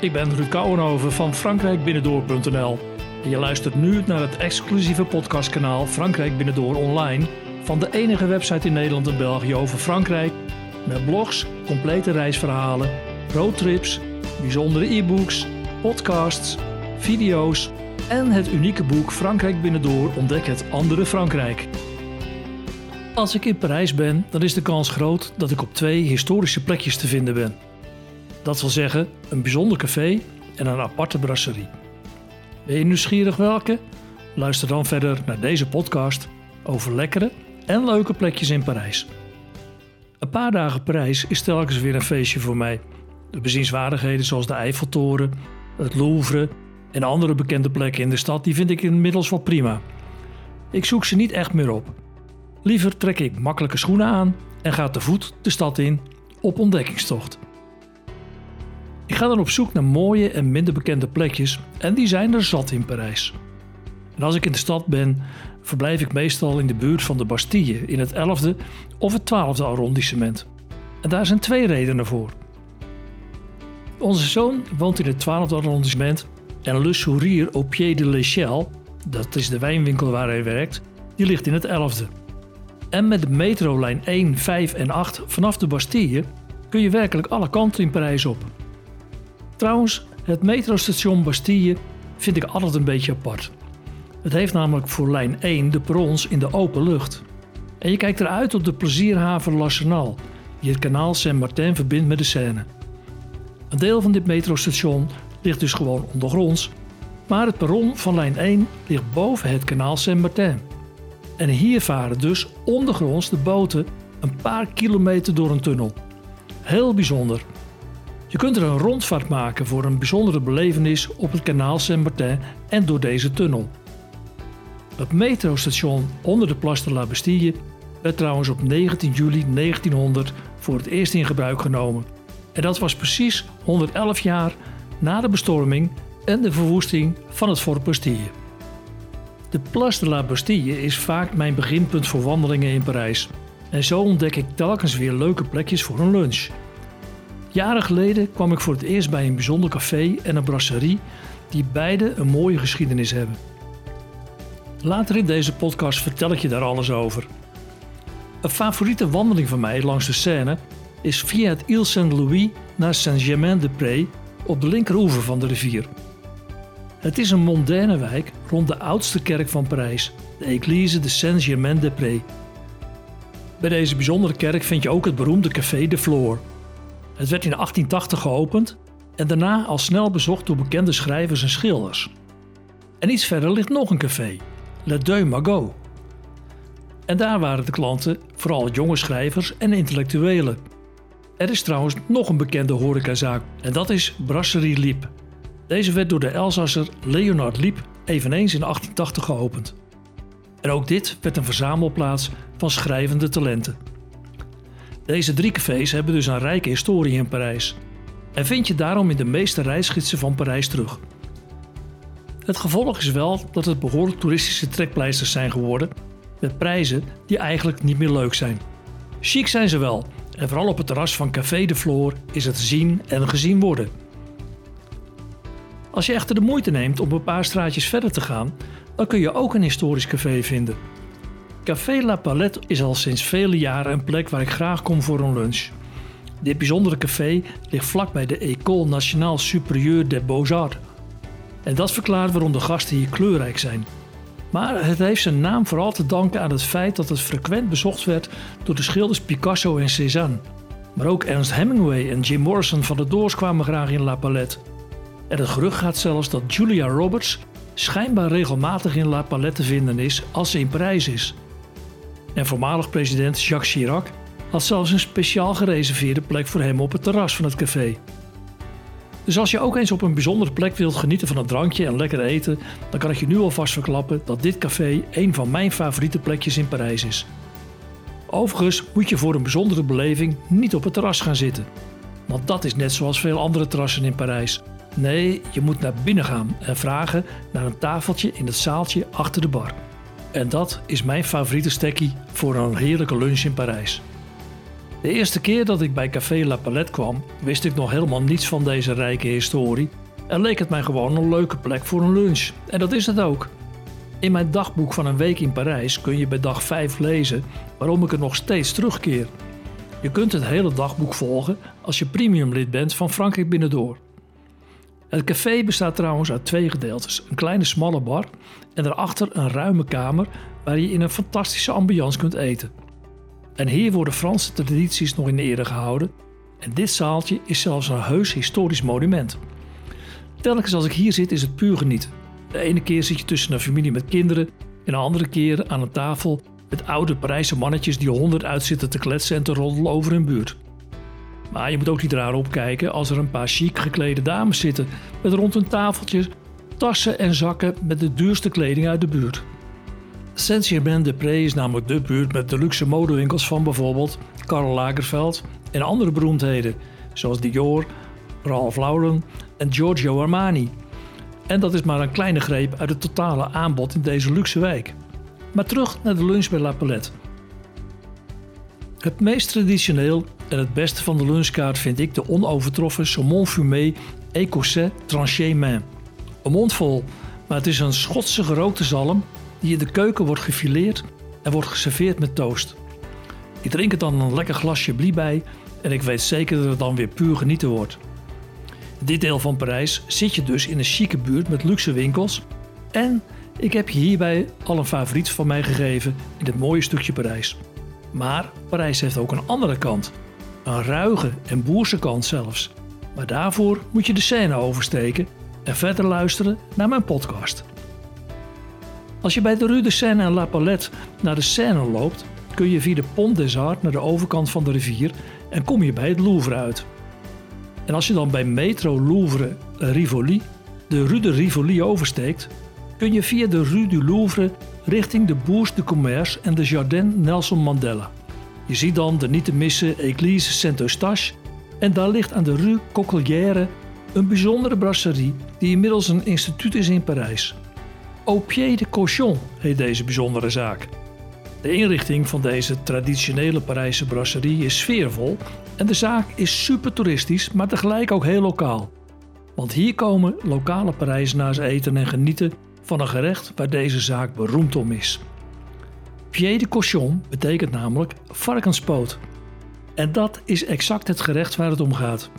Ik ben Ruud Kouwenhoven van frankrijkbinnendoor.nl. En je luistert nu naar het exclusieve podcastkanaal Frankrijk Binnendoor Online van de enige website in Nederland en België over Frankrijk. Met blogs, complete reisverhalen, roadtrips, bijzondere e-books, podcasts, video's en het unieke boek Frankrijk Binnendoor ontdek het andere Frankrijk. Als ik in Parijs ben, dan is de kans groot dat ik op twee historische plekjes te vinden ben. Dat wil zeggen een bijzonder café en een aparte brasserie. Ben je nieuwsgierig welke? Luister dan verder naar deze podcast over lekkere en leuke plekjes in Parijs. Een paar dagen Parijs is telkens weer een feestje voor mij. De bezienswaardigheden zoals de Eiffeltoren, het Louvre en andere bekende plekken in de stad, die vind ik inmiddels wel prima. Ik zoek ze niet echt meer op. Liever trek ik makkelijke schoenen aan en ga te voet de stad in op ontdekkingstocht. Ga dan op zoek naar mooie en minder bekende plekjes en die zijn er zat in Parijs. En als ik in de stad ben, verblijf ik meestal in de buurt van de Bastille in het 11e of het 12e arrondissement. En daar zijn twee redenen voor. Onze zoon woont in het 12e arrondissement en Le Sourire au Pied de l'Echelle, dat is de wijnwinkel waar hij werkt, die ligt in het 11e. En met de metrolijn 1, 5 en 8 vanaf de Bastille kun je werkelijk alle kanten in Parijs op. Trouwens, het metrostation Bastille vind ik altijd een beetje apart. Het heeft namelijk voor lijn 1 de perrons in de open lucht. En je kijkt eruit op de plezierhaven National, die het kanaal Saint-Martin verbindt met de Seine. Een deel van dit metrostation ligt dus gewoon ondergronds, maar het perron van lijn 1 ligt boven het kanaal Saint-Martin. En hier varen dus ondergronds de boten een paar kilometer door een tunnel. Heel bijzonder. Je kunt er een rondvaart maken voor een bijzondere belevenis op het kanaal Saint-Martin en door deze tunnel. Het metrostation onder de Place de la Bastille werd trouwens op 19 juli 1900 voor het eerst in gebruik genomen. En dat was precies 111 jaar na de bestorming en de verwoesting van het Fort Bastille. De Place de la Bastille is vaak mijn beginpunt voor wandelingen in Parijs. En zo ontdek ik telkens weer leuke plekjes voor een lunch. Jaren geleden kwam ik voor het eerst bij een bijzonder café en een brasserie die beide een mooie geschiedenis hebben. Later in deze podcast vertel ik je daar alles over. Een favoriete wandeling van mij langs de Seine is via het Ile Saint-Louis naar Saint-Germain-de-Prés op de linkeroever van de rivier. Het is een mondaine wijk rond de oudste kerk van Parijs, de Église de Saint-Germain-des-Prés. Bij deze bijzondere kerk vind je ook het beroemde Café de Flore. Het werd in 1880 geopend en daarna al snel bezocht door bekende schrijvers en schilders. En iets verder ligt nog een café, Le Deux Magots. En daar waren de klanten vooral jonge schrijvers en intellectuelen. Er is trouwens nog een bekende horecazaak en dat is Brasserie Liep. Deze werd door de Elsasser Leonard Liep eveneens in 1880 geopend. En ook dit werd een verzamelplaats van schrijvende talenten. Deze drie cafés hebben dus een rijke historie in Parijs en vind je daarom in de meeste reisgidsen van Parijs terug. Het gevolg is wel dat het behoorlijk toeristische trekpleisters zijn geworden met prijzen die eigenlijk niet meer leuk zijn. Chic zijn ze wel en vooral op het terras van Café de Floor is het zien en gezien worden. Als je echter de moeite neemt om een paar straatjes verder te gaan, dan kun je ook een historisch café vinden. Café La Palette is al sinds vele jaren een plek waar ik graag kom voor een lunch. Dit bijzondere café ligt vlakbij de École Nationale Supérieure des Beaux-Arts. En dat verklaart waarom de gasten hier kleurrijk zijn. Maar het heeft zijn naam vooral te danken aan het feit dat het frequent bezocht werd door de schilders Picasso en Cézanne. Maar ook Ernst Hemingway en Jim Morrison van de Doors kwamen graag in La Palette. En het gerucht gaat zelfs dat Julia Roberts schijnbaar regelmatig in La Palette te vinden is als ze in Parijs is. En voormalig president Jacques Chirac had zelfs een speciaal gereserveerde plek voor hem op het terras van het café. Dus als je ook eens op een bijzondere plek wilt genieten van een drankje en lekker eten, dan kan ik je nu alvast verklappen dat dit café een van mijn favoriete plekjes in Parijs is. Overigens moet je voor een bijzondere beleving niet op het terras gaan zitten. Want dat is net zoals veel andere terrassen in Parijs. Nee, je moet naar binnen gaan en vragen naar een tafeltje in het zaaltje achter de bar. En dat is mijn favoriete stekkie voor een heerlijke lunch in Parijs. De eerste keer dat ik bij Café La Palette kwam, wist ik nog helemaal niets van deze rijke historie en leek het mij gewoon een leuke plek voor een lunch. En dat is het ook. In mijn dagboek van een week in Parijs kun je bij dag 5 lezen waarom ik er nog steeds terugkeer. Je kunt het hele dagboek volgen als je premiumlid bent van Frankrijk Binnendoor. Het café bestaat trouwens uit twee gedeeltes: een kleine smalle bar en daarachter een ruime kamer waar je in een fantastische ambiance kunt eten. En hier worden Franse tradities nog in ere gehouden en dit zaaltje is zelfs een heus historisch monument. Telkens als ik hier zit is het puur genieten. De ene keer zit je tussen een familie met kinderen en de andere keer aan een tafel met oude Parijse mannetjes die honderd uitzitten te kletsen en te roddelen over hun buurt. Maar je moet ook niet raar opkijken als er een paar chic geklede dames zitten met rond hun tafeltje tassen en zakken met de duurste kleding uit de buurt. Saint-Germain-de-Prés is namelijk de buurt met de luxe modewinkels van bijvoorbeeld Karl Lagerfeld en andere beroemdheden zoals Dior, Ralph Lauren en Giorgio Armani. En dat is maar een kleine greep uit het totale aanbod in deze luxe wijk. Maar terug naar de lunch bij La Palette. Het meest traditioneel en het beste van de lunchkaart vind ik de onovertroffen saumon fumé écossais tranché main. Een mond vol, maar het is een Schotse gerookte zalm die in de keuken wordt gefileerd en wordt geserveerd met toast. Ik drink er dan een lekker glasje blie bij en ik weet zeker dat het dan weer puur genieten wordt. In dit deel van Parijs zit je dus in een chique buurt met luxe winkels en ik heb je hierbij al een favoriet van mij gegeven in dit mooie stukje Parijs. Maar Parijs heeft ook een andere kant. Een ruige en boerse kant zelfs. Maar daarvoor moet je de Seine oversteken en verder luisteren naar mijn podcast. Als je bij de Rue de Seine en La Palette naar de Seine loopt, kun je via de Pont des Arts naar de overkant van de rivier en kom je bij het Louvre uit. En als je dan bij Metro Louvre Rivoli de Rue de Rivoli oversteekt, kun je via de Rue du Louvre richting de Bourse du Commerce en de Jardin Nelson Mandela. Je ziet dan de niet te missen Église Saint-Eustache en daar ligt aan de Rue Coquelière een bijzondere brasserie die inmiddels een instituut is in Parijs. Au Pied de Cochon heet deze bijzondere zaak. De inrichting van deze traditionele Parijse brasserie is sfeervol en de zaak is super toeristisch, maar tegelijk ook heel lokaal. Want hier komen lokale Parijzenaars eten en genieten van een gerecht waar deze zaak beroemd om is. Pied de cochon betekent namelijk varkenspoot. En dat is exact het gerecht waar het om gaat.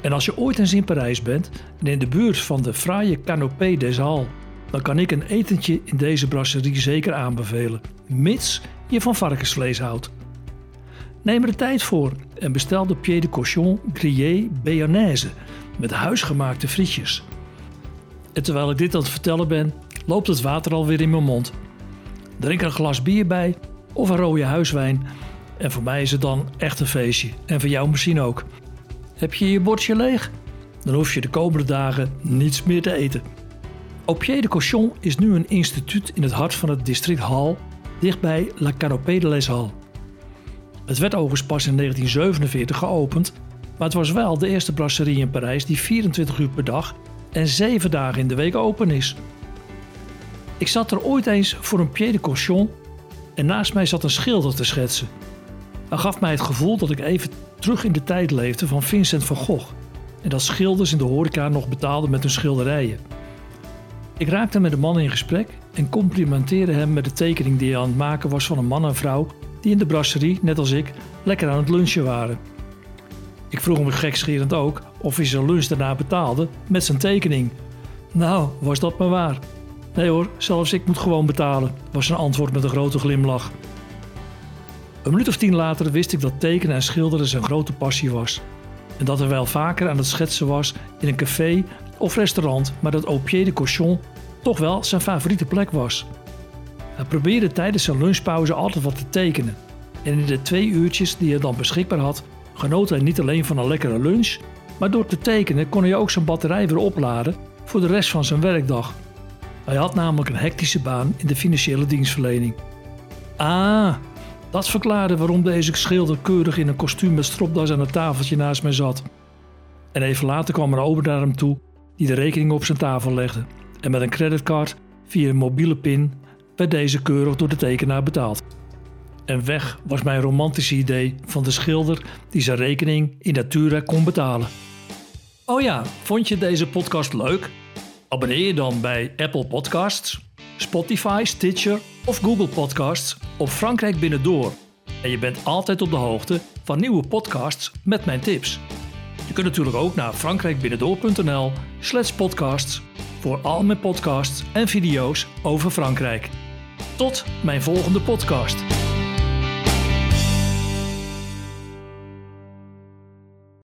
En als je ooit eens in Parijs bent en in de buurt van de fraaie Canopée des Halles, dan kan ik een etentje in deze brasserie zeker aanbevelen, mits je van varkensvlees houdt. Neem er de tijd voor en bestel de Pied de Cochon Grillé Béarnaise met huisgemaakte frietjes. En terwijl ik dit aan het vertellen ben, loopt het water alweer in mijn mond. Drink er een glas bier bij of een rode huiswijn. En voor mij is het dan echt een feestje. En voor jou misschien ook. Heb je je bordje leeg? Dan hoef je de komende dagen niets meer te eten. Au de Cochon is nu een instituut in het hart van het district Hall, dichtbij La Canopée de les Halles. Het werd overigens pas in 1947 geopend, maar het was wel de eerste brasserie in Parijs die 24 uur per dag en 7 dagen in de week open is. Ik zat er ooit eens voor een pied de cochon en naast mij zat een schilder te schetsen. Hij gaf mij het gevoel dat ik even terug in de tijd leefde van Vincent van Gogh en dat schilders in de horeca nog betaalden met hun schilderijen. Ik raakte met de man in gesprek en complimenteerde hem met de tekening die hij aan het maken was van een man en vrouw die in de brasserie, net als ik, lekker aan het lunchen waren. Ik vroeg hem gekscherend ook of hij zijn lunch daarna betaalde met zijn tekening. Nou, was dat maar waar. Nee hoor, zelfs ik moet gewoon betalen, was zijn antwoord met een grote glimlach. Een minuut of tien later wist ik dat tekenen en schilderen zijn grote passie was. En dat hij wel vaker aan het schetsen was in een café of restaurant, maar dat Au Pied de Cochon toch wel zijn favoriete plek was. Hij probeerde tijdens zijn lunchpauze altijd wat te tekenen. En in de twee uurtjes die hij dan beschikbaar had, genoot hij niet alleen van een lekkere lunch, maar door te tekenen kon hij ook zijn batterij weer opladen voor de rest van zijn werkdag. Hij had namelijk een hectische baan in de financiële dienstverlening. Ah, dat verklaarde waarom deze schilder keurig in een kostuum met stropdas aan het tafeltje naast mij zat. En even later kwam een ober naar hem toe die de rekening op zijn tafel legde. En met een creditcard via een mobiele pin werd deze keurig door de tekenaar betaald. En weg was mijn romantische idee van de schilder die zijn rekening in natura kon betalen. Oh ja, vond je deze podcast leuk? Abonneer je dan bij Apple Podcasts, Spotify, Stitcher of Google Podcasts op Frankrijk Binnendoor. En je bent altijd op de hoogte van nieuwe podcasts met mijn tips. Je kunt natuurlijk ook naar frankrijkbinnendoor.nl slash podcasts voor al mijn podcasts en video's over Frankrijk. Tot mijn volgende podcast.